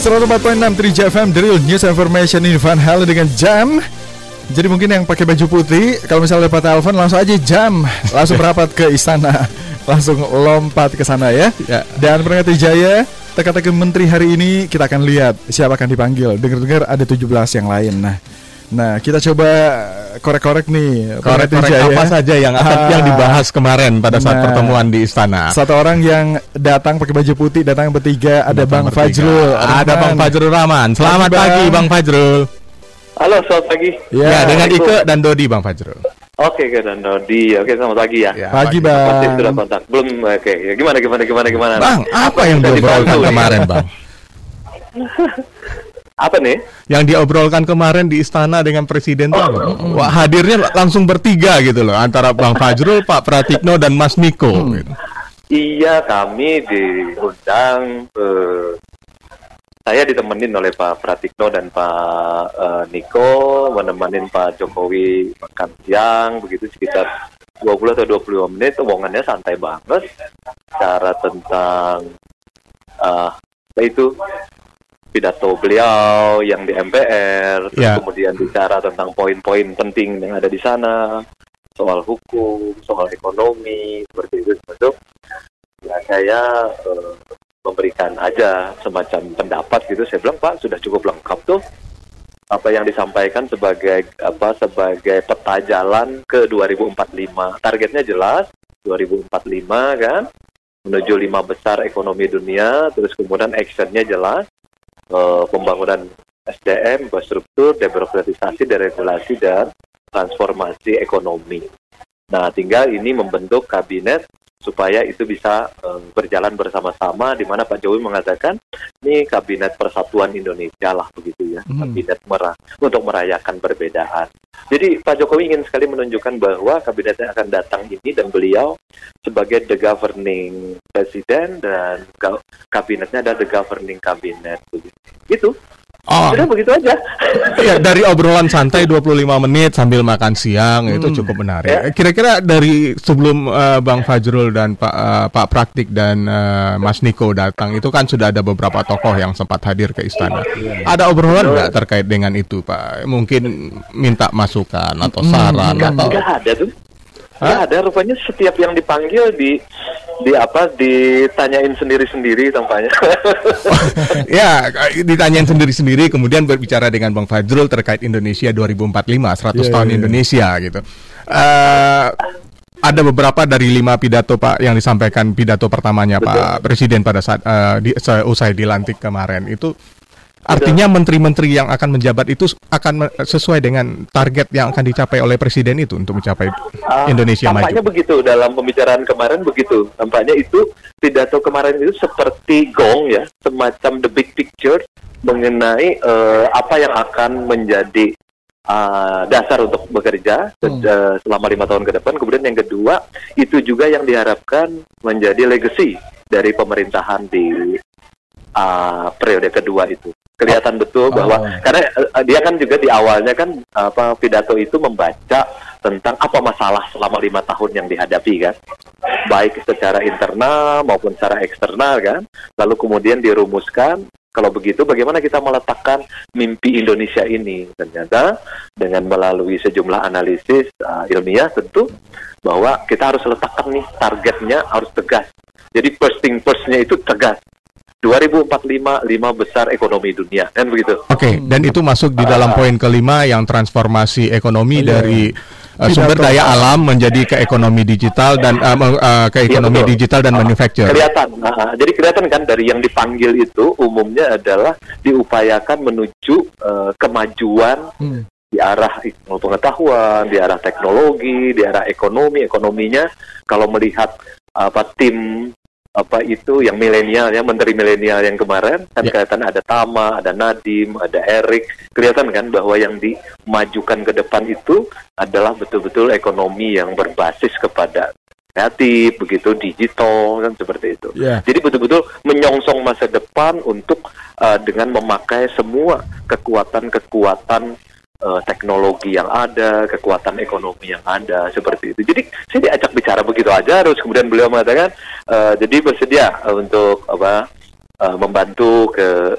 104.6 Trija FM Drill News Information in Van Halen dengan jam. Jadi mungkin yang pakai baju putih Kalau misalnya dapat telepon langsung aja jam. Langsung merapat ke istana. Langsung lompat ke sana ya, ya. Dan Perangkat Jaya Teka-teki menteri hari ini kita akan lihat Siapa akan dipanggil. Dengar-dengar ada 17 yang lain. Nah Nah, kita coba korek-korek nih. Korek-korek apa ya. saja yang akan ah, yang dibahas kemarin pada saat nah, pertemuan di istana. Satu orang yang datang pakai baju putih, datang bertiga, ada datang Bang bertiga. Fajrul. Ada Bang Fajrul Rahman. Selamat pagi, pagi Bang Fajrul. Halo, selamat pagi. Ya, ya dengan Ike dan Dodi Bang Fajrul. Oke, okay, dan Dodi. Oke, selamat pagi ya. ya pagi, pagi, Bang. Pasti sudah kontak. Belum, oke. Okay. Ya, gimana, gimana, gimana, gimana? Bang, apa, apa yang diobrolkan kemarin, Bang? Apa nih? Yang diobrolkan kemarin di istana dengan presiden tuh oh. Wah, hadirnya langsung bertiga gitu loh antara Bang Fajrul, Pak Pratikno dan Mas Niko hmm. gitu. Iya, kami diundang uh, saya ditemenin oleh Pak Pratikno dan Pak uh, Niko menemani Pak Jokowi makan siang begitu sekitar 20 atau 25 menit omongannya santai banget cara tentang uh, itu pidato beliau yang di MPR, terus yeah. kemudian bicara tentang poin-poin penting yang ada di sana, soal hukum, soal ekonomi, seperti itu, seperti itu. Ya saya uh, memberikan aja semacam pendapat gitu. Saya bilang Pak sudah cukup lengkap tuh apa yang disampaikan sebagai apa sebagai peta jalan ke 2045. Targetnya jelas 2045 kan menuju lima besar ekonomi dunia, terus kemudian actionnya jelas, uh, pembangunan SDM, infrastruktur, demokratisasi, deregulasi, dan transformasi ekonomi. Nah, tinggal ini membentuk kabinet supaya itu bisa um, berjalan bersama-sama di mana Pak Jokowi mengatakan ini kabinet persatuan Indonesia lah begitu ya hmm. kabinet merah untuk merayakan perbedaan. Jadi Pak Jokowi ingin sekali menunjukkan bahwa kabinetnya akan datang ini dan beliau sebagai the governing president dan kabinetnya ada the governing cabinet begitu. Itu Oh. Udah begitu aja. Iya, dari obrolan santai 25 menit sambil makan siang hmm. itu cukup menarik. Ya. Kira-kira dari sebelum uh, Bang Fajrul dan Pak uh, Pak Praktik dan uh, Mas Niko datang itu kan sudah ada beberapa tokoh yang sempat hadir ke istana. Ya. Ada obrolan nggak terkait dengan itu, Pak? Mungkin minta masukan atau hmm. saran hmm. atau Enggak ada tuh. Ya ada rupanya setiap yang dipanggil di di apa ditanyain sendiri-sendiri tampaknya. ya, ditanyain sendiri-sendiri kemudian berbicara dengan Bang Fajrul terkait Indonesia 2045, 100 yeah, tahun yeah, Indonesia gitu. Uh, ada beberapa dari lima pidato Pak yang disampaikan pidato pertamanya Betul. Pak Presiden pada saat uh, di, usai dilantik kemarin itu Artinya menteri-menteri yang akan menjabat itu akan sesuai dengan target yang akan dicapai oleh presiden itu untuk mencapai uh, Indonesia maju. Tampaknya begitu dalam pembicaraan kemarin begitu. Tampaknya itu pidato kemarin itu seperti gong ya, semacam the big picture mengenai uh, apa yang akan menjadi uh, dasar untuk bekerja hmm. uh, selama lima tahun ke depan. Kemudian yang kedua itu juga yang diharapkan menjadi legacy dari pemerintahan di uh, periode kedua itu. Kelihatan betul bahwa oh. karena uh, dia kan juga di awalnya kan apa pidato itu membaca tentang apa masalah selama lima tahun yang dihadapi kan. Baik secara internal maupun secara eksternal kan. Lalu kemudian dirumuskan kalau begitu bagaimana kita meletakkan mimpi Indonesia ini? Ternyata dengan melalui sejumlah analisis uh, ilmiah tentu bahwa kita harus letakkan nih targetnya harus tegas. Jadi first thing firstnya itu tegas 2045 lima besar ekonomi dunia. Kan begitu. Oke, okay, dan itu masuk di dalam uh, poin kelima yang transformasi ekonomi iya, dari uh, sumber daya alam menjadi ke ekonomi digital dan uh, uh, ke iya, ekonomi iya, digital dan uh, manufacture. Kelihatan. Uh, jadi kelihatan kan dari yang dipanggil itu umumnya adalah diupayakan menuju uh, kemajuan hmm. di arah pengetahuan, di arah teknologi, di arah ekonomi, ekonominya kalau melihat apa tim apa itu yang milenial ya menteri milenial yang kemarin kan yeah. kelihatan ada Tama, ada Nadim, ada Erik kelihatan kan bahwa yang dimajukan ke depan itu adalah betul-betul ekonomi yang berbasis kepada kreatif begitu digital kan seperti itu. Yeah. Jadi betul-betul menyongsong masa depan untuk uh, dengan memakai semua kekuatan-kekuatan uh, teknologi yang ada, kekuatan ekonomi yang ada seperti itu. Jadi saya diajak bicara begitu aja, terus kemudian beliau mengatakan uh, jadi bersedia uh, untuk apa uh, membantu ke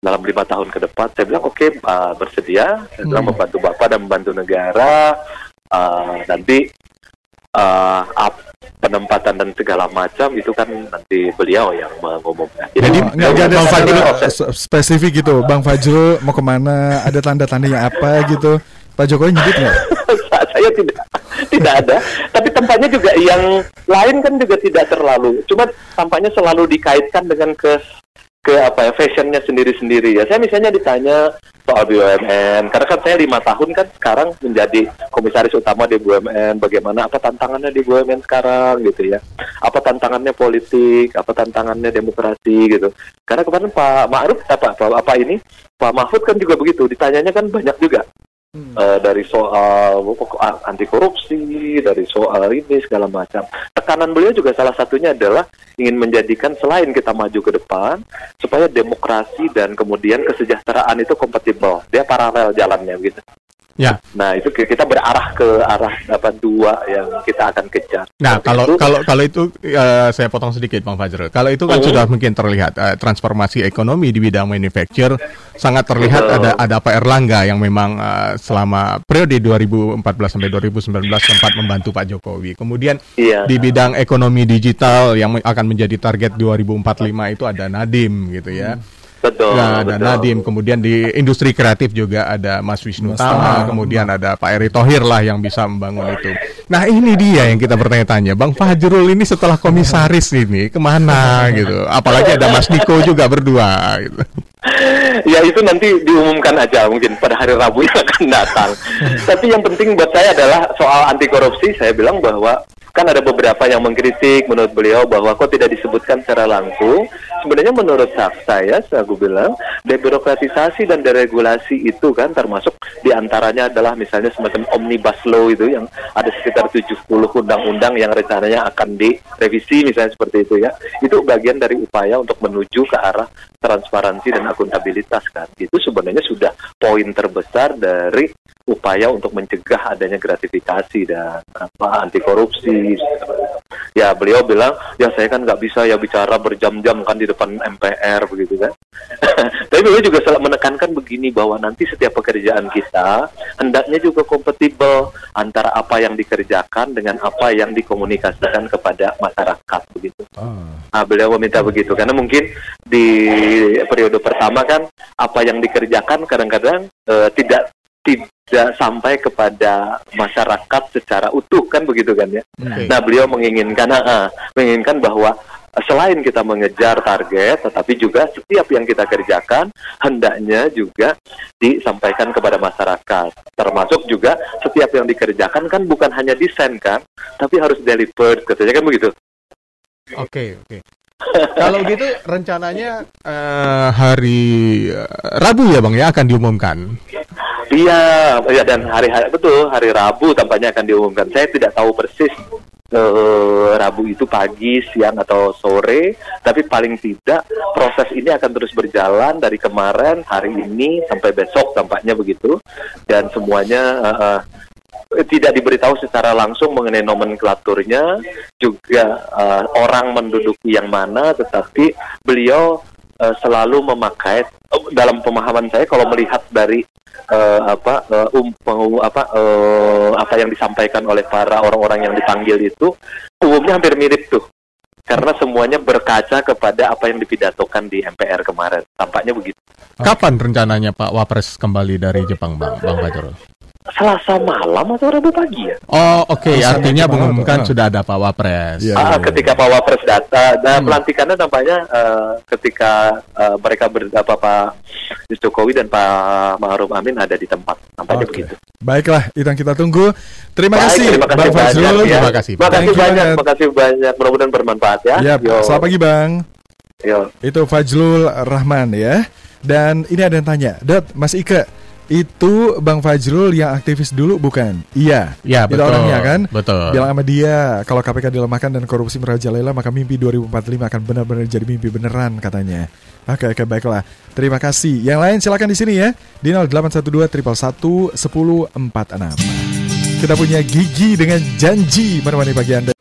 dalam lima tahun ke depan. Saya bilang oke okay, uh, bersedia, saya bilang Hmm. membantu bapak dan membantu negara. Uh, nanti uh, up- penempatan dan segala macam itu kan nanti beliau yang mengumumkan. Jadi, Oh, nggak ada Bang Fajrul- se- spesifik gitu. Bang Fajrul mau ke mana? Ada tanda-tandanya apa gitu? Pak Jokowi nyebut nggak? saya tidak. Tidak ada. Tapi tampaknya juga yang lain kan juga tidak terlalu. Cuma tampaknya selalu dikaitkan dengan ke ke apa ya fashionnya sendiri-sendiri ya. Saya misalnya ditanya soal BUMN karena kan saya lima tahun kan sekarang menjadi komisaris utama di BUMN bagaimana apa tantangannya di BUMN sekarang gitu ya. Apa tantangannya politik apa tantangannya demokrasi gitu. Karena kemarin Pak Ma'ruf apa apa, apa ini? Pak Mahfud kan juga begitu. Ditanyanya kan banyak juga Eh, dari soal anti korupsi, dari soal ini segala macam. Tekanan beliau juga salah satunya adalah ingin menjadikan selain kita maju ke depan, supaya demokrasi dan kemudian kesejahteraan itu kompatibel. Dia paralel jalannya gitu. Ya. Nah itu ki- kita berarah ke arah apa dua yang kita akan kejar. Nah, Seperti kalau itu. kalau kalau itu eh, saya potong sedikit Bang Fajrul. Kalau itu kan Hmm. sudah mungkin terlihat eh, transformasi ekonomi di bidang manufacture sangat terlihat Betul. ada ada Pak Erlangga yang memang eh, selama periode 2014 sampai 2019 sempat membantu Pak Jokowi. Kemudian Iya. di bidang ekonomi digital yang akan menjadi target 2045 itu ada Nadim gitu ya. Betul. Nah, ada betul. Nadim, kemudian di industri kreatif juga ada Mas Wisnu Mas Tama, Tama. kemudian ada Pak Eri Thohir lah yang bisa membangun itu. Nah ini dia yang kita bertanya-tanya, Bang Fajrul ini setelah komisaris ini ke mana gitu? Apalagi ada Mas Niko juga berdua gitu. ya itu nanti diumumkan aja mungkin pada hari Rabu yang akan datang. Tapi yang penting buat saya adalah soal anti korupsi. Saya bilang bahwa kan ada beberapa yang mengkritik menurut beliau bahwa kok tidak disebutkan secara langsung. Sebenarnya menurut sa- saya, saya bilang debirokratisasi dan deregulasi itu kan termasuk di antaranya adalah misalnya semacam omnibus law itu yang ada sekitar 70 undang-undang yang rencananya akan direvisi misalnya seperti itu ya. Itu bagian dari upaya untuk menuju ke arah transparansi dan akuntabilitas kan. Itu sebenarnya sudah poin terbesar dari upaya untuk mencegah adanya gratifikasi dan apa anti korupsi. Ya beliau bilang ya saya kan nggak bisa ya bicara berjam-jam kan di depan MPR begitu kan. Tapi beliau juga selalu menekankan begini bahwa nanti setiap pekerjaan kita hendaknya juga kompatibel antara apa yang dikerjakan dengan apa yang dikomunikasikan kepada masyarakat begitu. Nah, beliau meminta begitu karena mungkin di periode pertama kan apa yang dikerjakan kadang-kadang eh, tidak tidak sampai kepada masyarakat secara utuh kan begitu kan ya. Oke. Nah, beliau menginginkan ah, menginginkan bahwa selain kita mengejar target tetapi juga setiap yang kita kerjakan hendaknya juga disampaikan kepada masyarakat. Termasuk juga setiap yang dikerjakan kan bukan hanya desain kan, tapi harus delivered katanya kan begitu. Oke, oke. Kalau gitu rencananya eh, hari eh, Rabu ya Bang ya akan diumumkan. Iya, ya dan hari-hari betul hari Rabu tampaknya akan diumumkan. Saya tidak tahu persis eh, Rabu itu pagi, siang atau sore, tapi paling tidak proses ini akan terus berjalan dari kemarin, hari ini sampai besok tampaknya begitu, dan semuanya eh, eh, tidak diberitahu secara langsung mengenai nomenklaturnya, juga eh, orang menduduki yang mana, tetapi beliau eh, selalu memakai dalam pemahaman saya kalau melihat dari eh, apa eh, um, pengu- apa eh, apa yang disampaikan oleh para orang-orang yang dipanggil itu umumnya hampir mirip tuh. Karena semuanya berkaca kepada apa yang dipidatokan di MPR kemarin. Tampaknya begitu. Kapan rencananya Pak Wapres kembali dari Jepang Bang? Bang Fajrul? Selasa malam atau Rabu pagi ya Oh oke, Bisa artinya mengumumkan tuh. sudah ada Pak Wapres. Iya. Ah, ketika Pak Wapres datang, nah Hmm. pelantikannya tampaknya eh, ketika eh, mereka ber, apa Pak Jokowi dan Pak Ma'ruf Amin ada di tempat, tampaknya Oke. begitu. Baiklah, itu yang kita tunggu. Terima Baik, kasih, terima kasih Bang banyak Fajrul. ya. Terima kasih. Terima kasih banyak, terima kasih banyak. Mudah-mudahan bermanfaat ya. Ya, Yo, selamat pagi Bang. yo. Itu Fajrul Rahman ya. Dan ini ada yang tanya, Dot, Mas Ike, itu Bang Fajrul yang aktivis dulu bukan? Iya. Ya Itu betul. orangnya kan? Betul. Bilang sama dia, kalau KPK dilemahkan dan korupsi merajalela, maka mimpi 2045 akan benar-benar jadi mimpi beneran katanya. Oke, oke, baiklah. Terima kasih. Yang lain silakan di sini ya. Di 0812 111 1046. Kita punya Gigi dengan janji menemani pagi Anda.